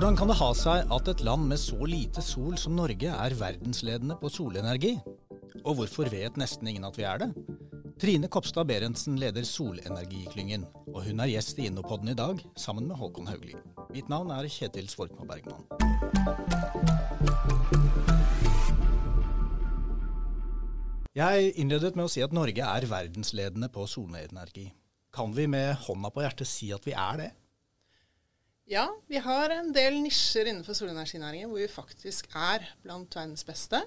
Hvordan kan det ha seg at et land med så lite sol som Norge er verdensledende på solenergi? Og hvorfor vet nesten ingen at vi er det? Trine Kopstad Berentsen leder Solenergiklyngen, og hun er gjest i Innopodden i dag sammen med Håkon Haugli. Mitt navn er Kjetil Svorkmo Bergman. Jeg innledet med å si at Norge er verdensledende på solenergi. Kan vi med hånda på hjertet si at vi er det? Ja, vi har en del nisjer innenfor solenerginæringen hvor vi faktisk er blant verdens beste.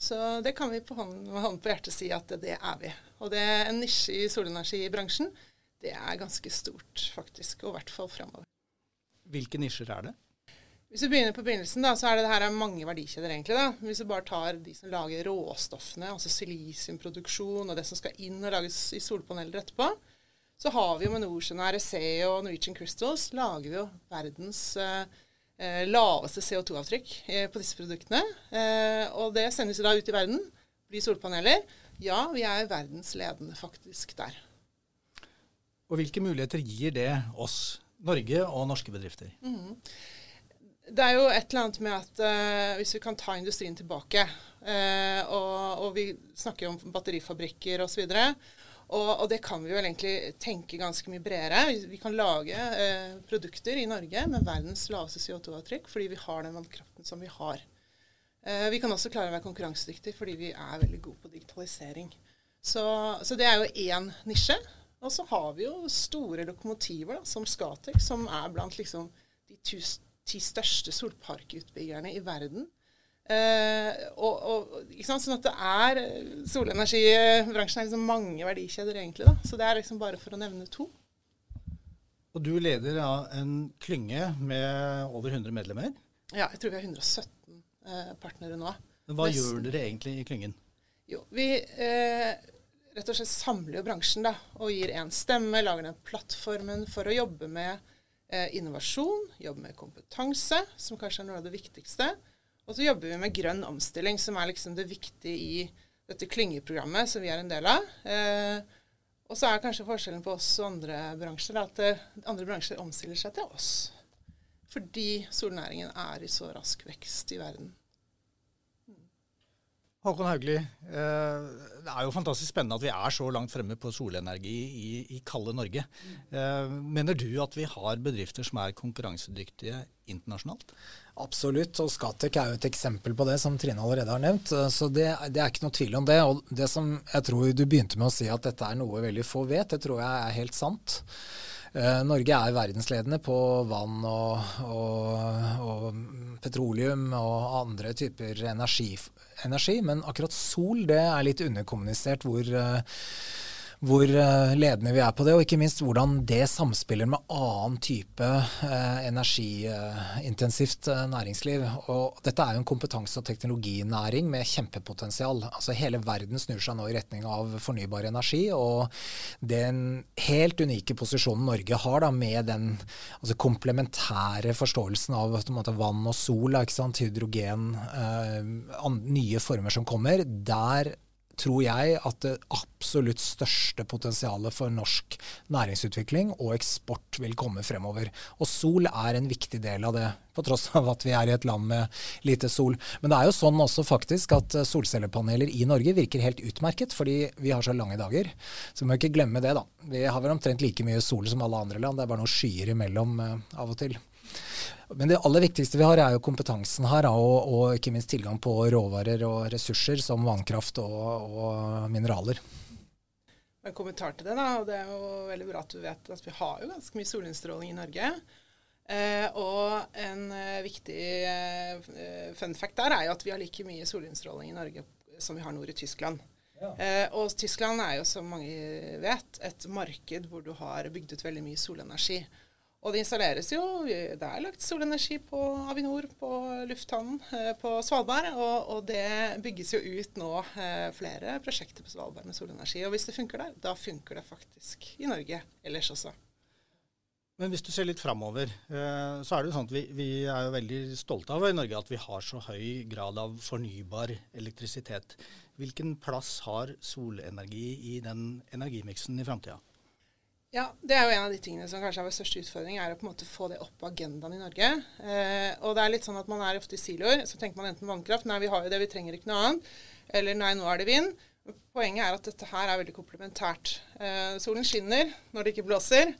Så det kan vi på hånd, med hånden på hjertet si at det, det er vi. Og det er en nisje i solenergibransjen, det er ganske stort faktisk, og i hvert fall framover. Hvilke nisjer er det? Hvis vi begynner på begynnelsen, da, så er det, det her er mange verdikjeder, egentlig. da. Hvis vi bare tar de som lager råstoffene, altså silisiumproduksjon og det som skal inn og lages i solpaneler etterpå, så har vi jo med Norcem, REC og Norwegian Crystals lager vi jo verdens eh, eh laveste CO2-avtrykk eh, på disse produktene. Eh, og det sendes da ut i verden. Blir solpaneler. Ja, vi er verdensledende faktisk der. Og hvilke muligheter gir det oss, Norge og norske bedrifter? Mm. Det er jo et eller annet med at uh, hvis vi kan ta industrien tilbake, uh, og, og, vi snakker om batterifabrikker osv., og, og, og, det kan vi vel egentlig tenke ganske mye bredere. Vi kan lage eh, produkter i Norge med verdens laveste CO2-avtrykk fordi vi har den vannkraften som vi har. Vi kan også klare å være konkurransedyktige fordi vi er veldig gode på digitalisering. Så, så det er jo én nisje. Og så har vi jo store lokomotiver da, som Scatec, som er blant liksom, de ti største solparkutbyggerne i verden. Uh, og, og, sånn at det er Solenergibransjen er liksom mange verdikjeder, egentlig. da, Så det er liksom bare for å nevne to. Og du leder av en klynge med over 100 medlemmer? Ja, jeg tror vi har 117 uh, eh, partnere nå. Men hva Nesten. gjør dere egentlig i klyngen? Jo, Vi uh, rett og slett samler jo bransjen da, og gir én stemme, lager den plattformen for å jobbe med innovasjon, jobbe med kompetanse, som kanskje er noe av det viktigste og så jobber vi med grønn omstilling, som er liksom det viktige i dette klyngeprogrammet som vi er en del av. Eh, og så er kanskje forskjellen på oss og andre bransjer at eh, andre bransjer omstiller seg til oss. Fordi solnæringen er i så rask vekst i verden. Håkon Haugli, eh, det er jo fantastisk spennende at vi er så langt fremme på solenergi i, i kalde Norge. Eh, mener du at vi har bedrifter som er konkurransedyktige internasjonalt? Absolutt, og Scatec er jo et eksempel på det, som Trine allerede har nevnt. Eh, så det, det, er ikke noe tvil om det. Og det som jeg tror du begynte med å si at dette er noe veldig få vet, det tror jeg er helt sant. Norge er verdensledende på vann og, og petroleum og andre typer energi, energi, men akkurat sol det er litt underkommunisert hvor uh, hvor eh, ledende vi er på det, og ikke minst hvordan det samspiller med annen type eh, energiintensivt eh, næringsliv. Og dette er jo en kompetanse- og teknologinæring med kjempepotensial. Altså Hele verden snur seg nå i retning av fornybar energi, og den helt unike posisjonen Norge har da med den altså komplementære forståelsen av måte, vann og sol, hydrogen, eh, nye former som kommer, der tror jeg at det absolutt største potensialet for norsk næringsutvikling og eksport vil komme fremover. Og sol er en viktig del av det, på tross av at vi er i et land med lite sol. Men det er jo sånn også faktisk at solcellepaneler i Norge virker helt utmerket, fordi vi har så lange dager. Så vi må ikke glemme det, da. Vi har vel omtrent like mye sol som alle andre land, det er bare noen skyer imellom uh, av og til. Men det aller viktigste vi har, er jo kompetansen her, og, og ikke minst tilgang på råvarer og ressurser som vannkraft og, og mineraler. En kommentar til det, da. og Det er jo veldig bra at du vet at vi har jo ganske mye solinnstråling i Norge. Eh, og en eh, viktig eh, fun fact der er jo at vi har like mye solinnstråling i Norge som vi har nord i Tyskland. Ja. Eh, og Tyskland er jo, som mange vet, et marked hvor du har bygd ut veldig mye solenergi. Og det installeres jo Det er lagt solenergi på Avinor, på lufthavnen eh, på Svalbard. Og, og, det bygges jo ut nå eh, flere prosjekter på Svalbard med solenergi. Og hvis det funker der, da funker det faktisk i Norge ellers også. Men hvis du ser litt framover, eh, så er det jo sånn at vi, vi, er jo veldig stolte av i Norge at vi har så høy grad av fornybar elektrisitet. Hvilken plass har solenergi i den energimiksen i framtida? Ja, det er jo en av de tingene som kanskje er vår største utfordring, er å på en måte få det opp på agendaen i Norge. Eh, og det er litt sånn at man er ofte i siloer. Så tenker man enten vannkraft, nei vi har jo det, vi trenger ikke noe annet. Eller nei, nå er det vind. Poenget er at dette her er veldig komplementært. Eh, solen skinner når det ikke blåser.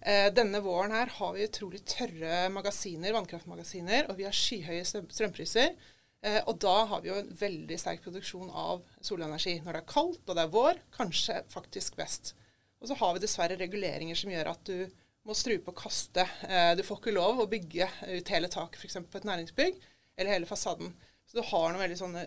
Eh, denne våren her har vi utrolig tørre magasiner, vannkraftmagasiner, og vi har skyhøye strømpriser. Eh, og da har vi jo en veldig sterk produksjon av solenergi. Når det er kaldt og det er vår, kanskje faktisk best. Og så har vi dessverre reguleringer som gjør at du må strupe og kaste. Eh, du får ikke lov å bygge ut hele taket f.eks. på et næringsbygg, eller hele fasaden. Så du har noen veldig sånne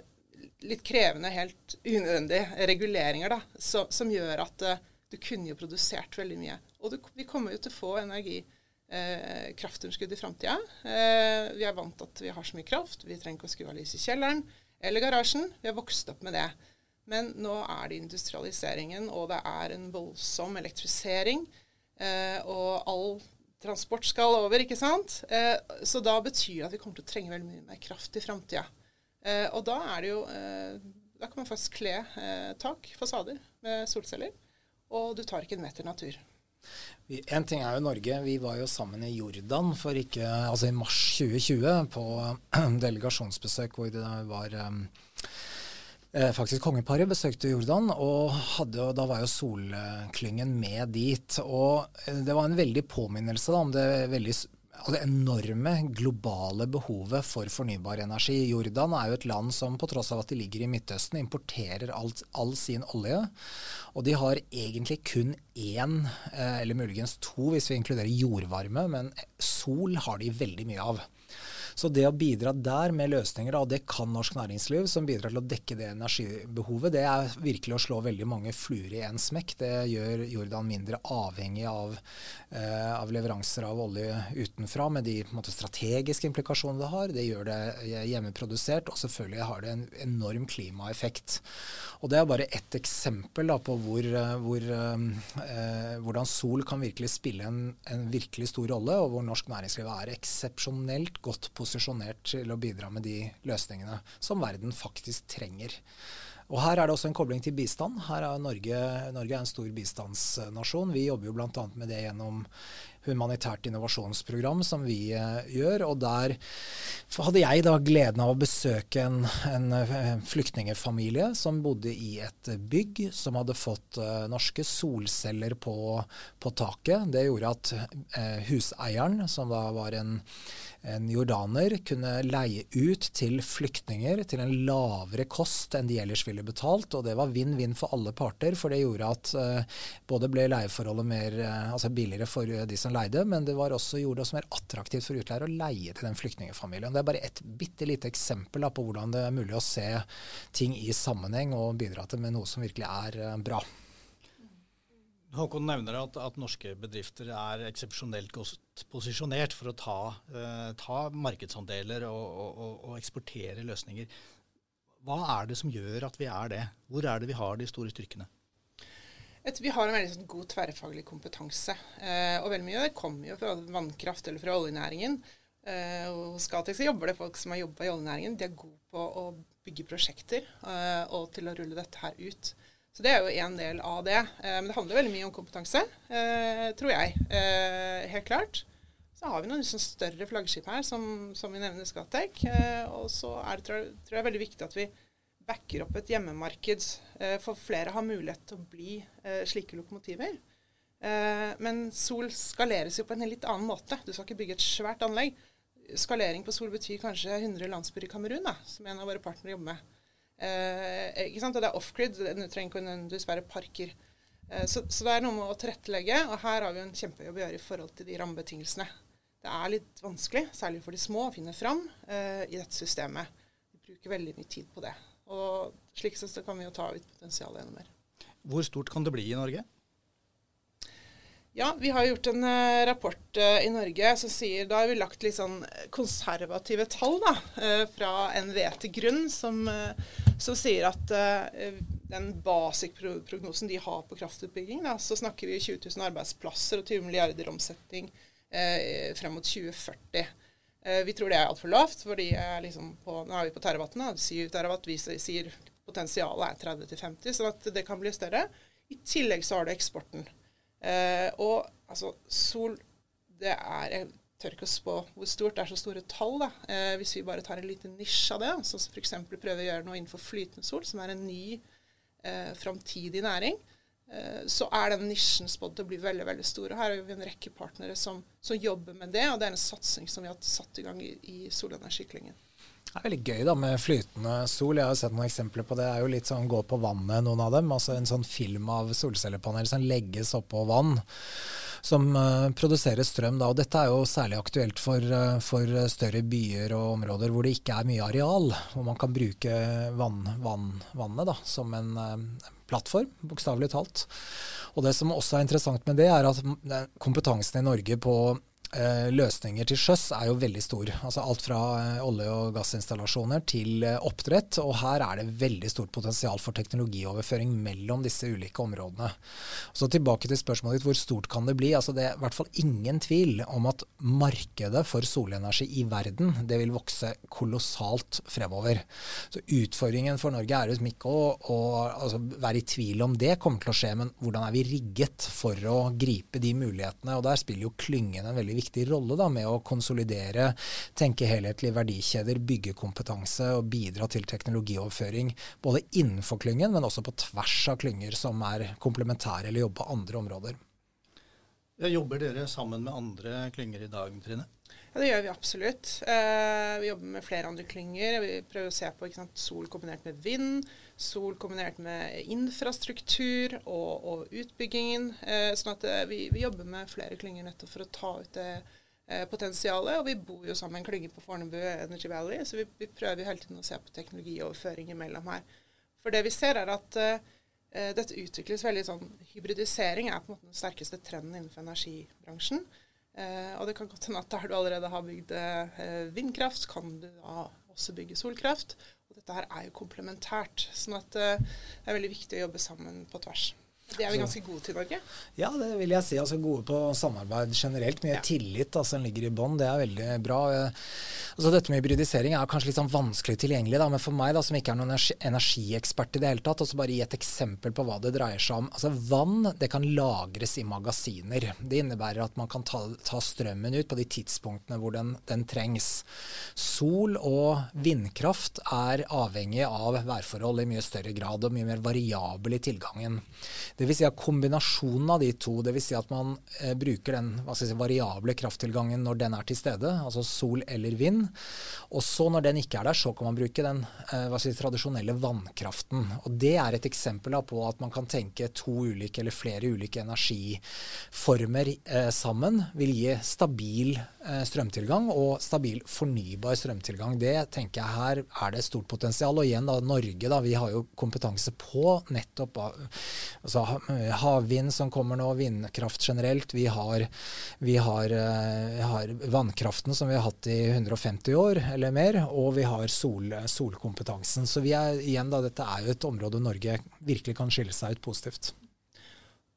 litt krevende, helt unødvendige reguleringer da, som, som gjør at uh, du kunne jo produsert veldig mye. Og du, vi kommer jo til å få energi, eh, i framtida. Eh, vi er vant til at vi har så mye kraft. Vi trenger ikke å skru av lyset i kjelleren eller garasjen. Vi har vokst opp med det. Men nå er det industrialiseringen, og det er en voldsom elektrisering. Eh, og all transport skal over, ikke sant. Eh, så da betyr det at vi kommer til å trenge veldig mye mer kraft i framtida. Eh, og da er det jo eh, Da kan man faktisk kle eh, tak, fasader, med solceller. Og du tar ikke en meter natur. En ting er jo Norge. Vi var jo sammen i Jordan for ikke, altså i mars 2020 på delegasjonsbesøk hvor det var Eh, faktisk kongeparet besøkte Jordan, og hadde, da var jo Solklyngen med dit. Og eh, det var en veldig påminnelse da, om det veldig det enorme globale behovet for fornybar energi. Jordan er jo et land som på tross av at de ligger i Midtøsten, importerer alt, all sin olje. Og de har egentlig kun én, eh, eller muligens to hvis vi inkluderer jordvarme, men sol har de veldig mye av. Så det å bidra der med løsninger, og det kan norsk næringsliv, som bidrar til å dekke det energibehovet, det er virkelig å slå veldig mange fluer i én smekk. Det gjør Jordan mindre avhengig av, eh, av leveranser av olje utenfra, med de måte, strategiske implikasjonene det har. Det gjør det hjemmeprodusert, og selvfølgelig har det en enorm klimaeffekt. Og Det er bare ett eksempel da, på hvor, hvor, eh, hvordan sol kan virkelig spille en, en virkelig stor rolle, og hvor norsk næringsliv er eksepsjonelt godt posisjonert posisjonert til å bidra med de løsningene som verden faktisk trenger. Og Her er det også en kobling til bistand. Her er Norge, Norge er en stor bistandsnasjon. Vi jobber jo bl.a. med det gjennom humanitært innovasjonsprogram som vi uh, gjør. og Der hadde jeg da gleden av å besøke en, en, en flyktningfamilie som bodde i et bygg som hadde fått uh, norske solceller på, på, taket. Det gjorde at huseieren, som da var en en jordaner kunne leie ut til flyktninger til en lavere kost enn de ellers ville betalt. og Det var vinn-vinn for alle parter, for det gjorde at uh, både ble leieforholdet mer, uh, altså billigere for de som leide, men det også, gjorde det også mer attraktivt for utleiere å leie til den flyktningfamilien. Det er bare et bitte lite eksempel da, på hvordan det er mulig å se ting i sammenheng og bidra til med noe som virkelig er uh, bra. Håkon nevner at, at norske bedrifter er eksepsjonelt godt posisjonert for å ta, eh, ta markedsandeler og, og, og, eksportere løsninger. Hva er det som gjør at vi er det? Hvor er det vi har de store styrkene? Et, vi har en veldig sånn, god tverrfaglig kompetanse. Eh, og veldig mye av det kommer jo fra vannkraft eller fra oljenæringen. Eh, hos Gatex jobber det folk som har jobba i oljenæringen. De er gode på å bygge prosjekter og til å rulle dette her ut. Så det er jo en del av det. Eh, men det handler veldig mye om kompetanse, eh, tror jeg. Eh, helt klart. Så har vi noen liksom større flaggskip her, som, som vi nevner Skatec. og så er det, tror jeg, tror jeg, veldig viktig at vi backer opp et hjemmemarked, for flere har mulighet til å bli slike lokomotiver. men Sol skaleres jo på en litt annen måte. Du skal ikke bygge et svært anlegg. Skalering på Sol betyr kanskje 100 landsbyer i Kamerun, som en av våre partnere jobber med. Eh? Og det er off-grid, det trenger ikke nødvendigvis være parker. Eh, så, så, det er noe med å tilrettelegge, og her har vi en kjempejobb å gjøre i forhold til de rammebetingelsene. Det er litt vanskelig, særlig for de små, å finne fram eh, i dette systemet. Vi bruker veldig mye tid på det. Og slik sett så kan vi jo ta ut potensialet enda mer. Hvor stort kan det bli i Norge? Ja, vi har gjort en uh, rapport uh, i Norge som sier Da har vi lagt litt sånn konservative tall da, uh, fra NVE til grunn, som, som sier at den basic-prognosen de har på kraftutbygging, da, så snakker vi 20 000 arbeidsplasser og 20 milliarder omsetning frem mot 2040. vi tror det er altfor lavt, fordi liksom på, nå er vi på terawatten, 7 terawatt. Vi sier potensialet er 30-50, så at det kan bli større. I tillegg så har du eksporten. Eh, og altså, sol det er Jeg tør ikke å spå hvor stort. Det er så store tall. da. Eh, hvis vi bare tar en liten nisje av det, sånn som f.eks. prøver å gjøre noe innenfor flytende sol, som er en ny eh, framtidig næring, eh, så er den nisjen spådd til å bli veldig veldig stor. Og her har vi en rekke partnere som, som, jobber med det, og det er en satsing som vi har satt i gang i, i solenergiklyngen. Det er veldig gøy da med flytende sol. Jeg har sett noen eksempler på det. Det er jo litt sånn gå på vannet, noen av dem. Altså en sånn film av solcellepanel som legges oppå vann som uh, produserer strøm. Da. Og dette er jo særlig aktuelt for, uh, for, større byer og områder hvor det ikke er mye areal. Hvor man kan bruke vann, vann, vannet da, som en uh, plattform, bokstavelig talt. Og det som også er interessant med det, er at kompetansen i Norge på løsninger til sjøs er jo veldig stor. Altså alt fra eh, olje- og gassinstallasjoner til eh, oppdrett. Og her er det veldig stort potensial for teknologioverføring mellom disse ulike områdene. Så tilbake til spørsmålet ditt, hvor stort kan det bli? Altså det er i hvert fall ingen tvil om at markedet for solenergi i verden det vil vokse kolossalt fremover. Så utfordringen for Norge er liksom ikke å, å altså være i tvil om det kommer til å skje, men hvordan er vi rigget for å gripe de mulighetene? Og der spiller jo klyngen en veldig viktig viktig rolle da, med å konsolidere, tenke helhetlige verdikjeder, bygge kompetanse og bidra til teknologioverføring. Både innenfor klyngen, men også på tvers av klynger som er komplementære eller jobber på andre områder. Ja, jobber dere sammen med andre klynger i dag, Trine? Ja, Det gjør vi absolutt. Eh, vi jobber med flere andre klynger. Vi prøver å se på sant, sol kombinert med vind, sol kombinert med infrastruktur og, og utbyggingen. Eh, sånn at eh, vi, vi, jobber med flere klynger nettopp for å ta ut det eh, potensialet. Og vi bor jo sammen med en klynge på Fornebu Energy Valley, så vi, vi prøver hele tiden å se på teknologioverføring imellom her. For det vi ser, er at eh, dette utvikles veldig sånn Hybridisering er på en måte den sterkeste trenden innenfor energibransjen. Eh, og det kan godt hende at der du allerede har bygd eh, vindkraft, kan du da også bygge solkraft. Dette her er jo komplementært. sånn at eh, det er veldig viktig å jobbe sammen på tvers. Det er vi ganske gode til Norge? Ja, det vil jeg si. Altså Gode på samarbeid generelt. Mye ja. tillit altså, ligger i bånn. Det er veldig bra. Altså, dette med hybridisering er kanskje litt sånn vanskelig tilgjengelig, da, men for meg da, som ikke er noen energiekspert i det hele tatt, og så bare gi et eksempel på hva det dreier seg om. Altså Vann det kan lagres i magasiner. Det innebærer at man kan ta, ta strømmen ut på de tidspunktene hvor den, den trengs. Sol og vindkraft er avhengig av værforhold i mye større grad og mye mer variabel i tilgangen. Dvs. Si at kombinasjonen av de to, dvs. Si at man eh, bruker den si, variable krafttilgangen når den er til stede, altså sol eller vind. Og så når den ikke er der, så kan man bruke den eh, si, tradisjonelle vannkraften. Og Det er et eksempel på at man kan tenke to ulike eller flere ulike energiformer eh, sammen. Vil gi stabil eh, strømtilgang og stabil fornybar strømtilgang. Det tenker jeg her er det stort potensial. Og igjen da, Norge, da, vi har jo kompetanse på nettopp altså, havvind som kommer nå, vindkraft generelt. Vi har, vi har, eh, har, vannkraften som vi har hatt i 150 år eller mer, og vi har sol, solkompetansen. Så vi er, igjen da, dette er jo et område Norge virkelig kan skille seg ut positivt.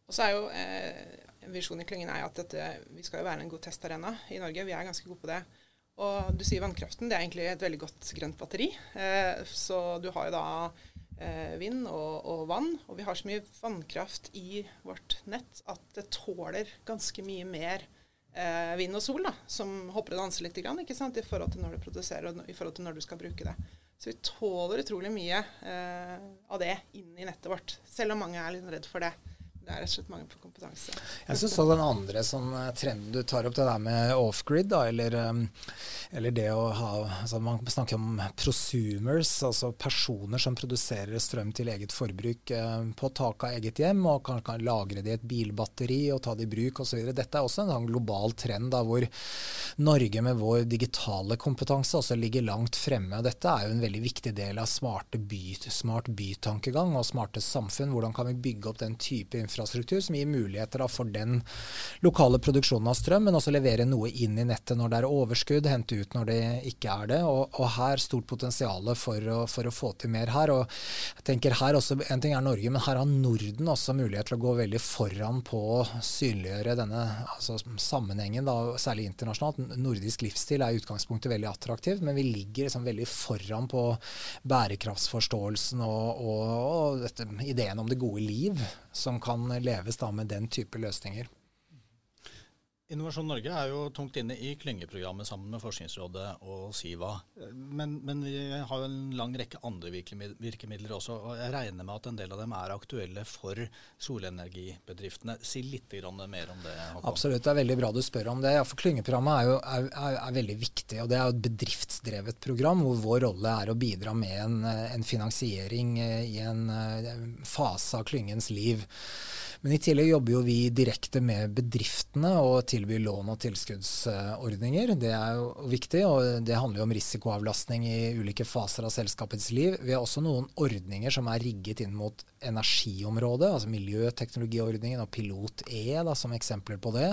Og så er jo eh, Visjonen i klyngen er at dette, vi skal jo være en god testarena i Norge. Vi er ganske gode på det. Og du sier vannkraften. Det er egentlig et veldig godt grønt batteri. Eh, så du har jo da eh, vind og, og, vann. Og vi har så mye vannkraft i vårt nett at det tåler ganske mye mer eh, vind og sol, da, som hopper og danser litt grann, i forhold til når du produserer og i forhold til når du skal bruke det. Så vi tåler utrolig mye eh, av det inn i nettet vårt, selv om mange er litt redd for det det er rett og slett mangel på kompetanse. Jeg syns den andre sånn, eh, trenden du tar opp, det der med off-grid, eller, um, eller, det å ha altså Man snakker om prosumers, altså personer som produserer strøm til eget forbruk uh, på taket av eget hjem, og kan, kan lagre det i et bilbatteri og ta det i bruk osv. Dette er også en sånn global trend da, hvor Norge med vår digitale kompetanse også ligger langt fremme. Dette er jo en veldig viktig del av by, smart bytankegang og smarte samfunn. Hvordan kan vi bygge opp den type infrastruktur infrastruktur som gir muligheter for den lokale produksjonen av strøm, men også levere noe inn i nettet når det er overskudd, hente ut når det ikke er det. Og, og her stort potensial for for å, få til mer her. Og jeg tenker her også, En ting er Norge, men her har Norden også mulighet til å gå veldig foran på å synliggjøre denne altså, sammenhengen, da, særlig internasjonalt. Nordisk livsstil er i utgangspunktet veldig attraktivt, men vi ligger liksom veldig foran på bærekraftsforståelsen og, og, og dette, ideen om det gode liv, som kan leves da med den type løsninger. Innovasjon Norge er jo tungt inne i klyngeprogrammet sammen med Forskningsrådet og Siva. Men, men, vi har jo en lang rekke andre virkemidler også. og Jeg regner med at en del av dem er aktuelle for solenergibedriftene. Si litt mer om det. Håkon. Absolutt, det er veldig bra du spør om det. Ja, for Klyngeprogrammet er jo er, er, er veldig viktig. og Det er jo et bedriftsdrevet program hvor vår rolle er å bidra med en, en finansiering i en fase av klyngens liv. Men i tillegg jobber jo vi direkte med bedriftene og tilbyr lån og tilskuddsordninger. Det er jo viktig, og det handler jo om risikoavlastning i ulike faser av selskapets liv. Vi har også noen ordninger som er rigget inn mot energiområdet, altså miljøteknologiordningen og Pilot-E som eksempler på det.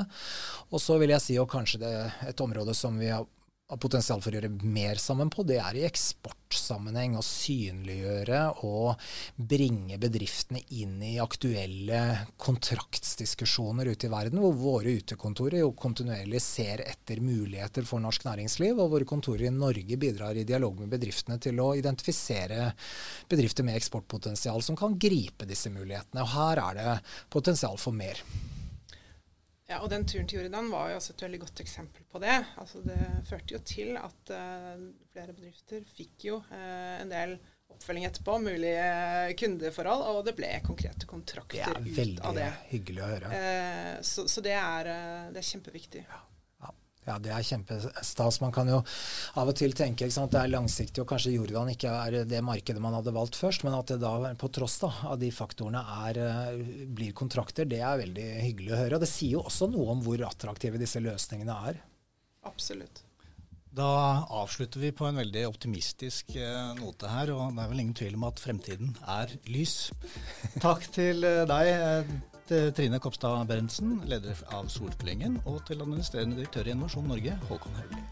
Og så vil jeg si, og kanskje det er et område som vi har har potensial for å gjøre mer sammen på, det er i eksportsammenheng. Å synliggjøre og bringe bedriftene inn i aktuelle kontraktsdiskusjoner ute i verden, hvor våre utekontorer jo kontinuerlig ser etter muligheter for norsk næringsliv, og våre kontorer i Norge bidrar i dialog med bedriftene til å identifisere bedrifter med eksportpotensial som kan gripe disse mulighetene. Og her er det potensial for mer. Ja, og den turen til Jordan var jo også et veldig godt eksempel på det. Altså det førte jo til at uh, flere bedrifter fikk jo uh, en del oppfølging etterpå, mulige kundeforhold, og det ble konkrete kontrakter ut av det. Det er veldig hyggelig å høre. Uh, så, så det, er, det, er, kjempeviktig. Ja. Ja, det er kjempestas. Man kan jo av og til tenke at det er langsiktig, og kanskje Jordan ikke er det markedet man hadde valgt først, men at det da på tross da, av de faktorene er, eh, blir kontrakter, det er veldig hyggelig å høre. Og det sier jo også noe om hvor attraktive disse løsningene er. Absolutt. Da avslutter vi på en veldig optimistisk eh, note her, og det er vel ingen tvil om at fremtiden er lys. Takk til eh, deg, til Trine Kopstad Berntsen, leder av Solklyngen, og til administrerende direktør i Innovasjon Norge, Håkon Haugli.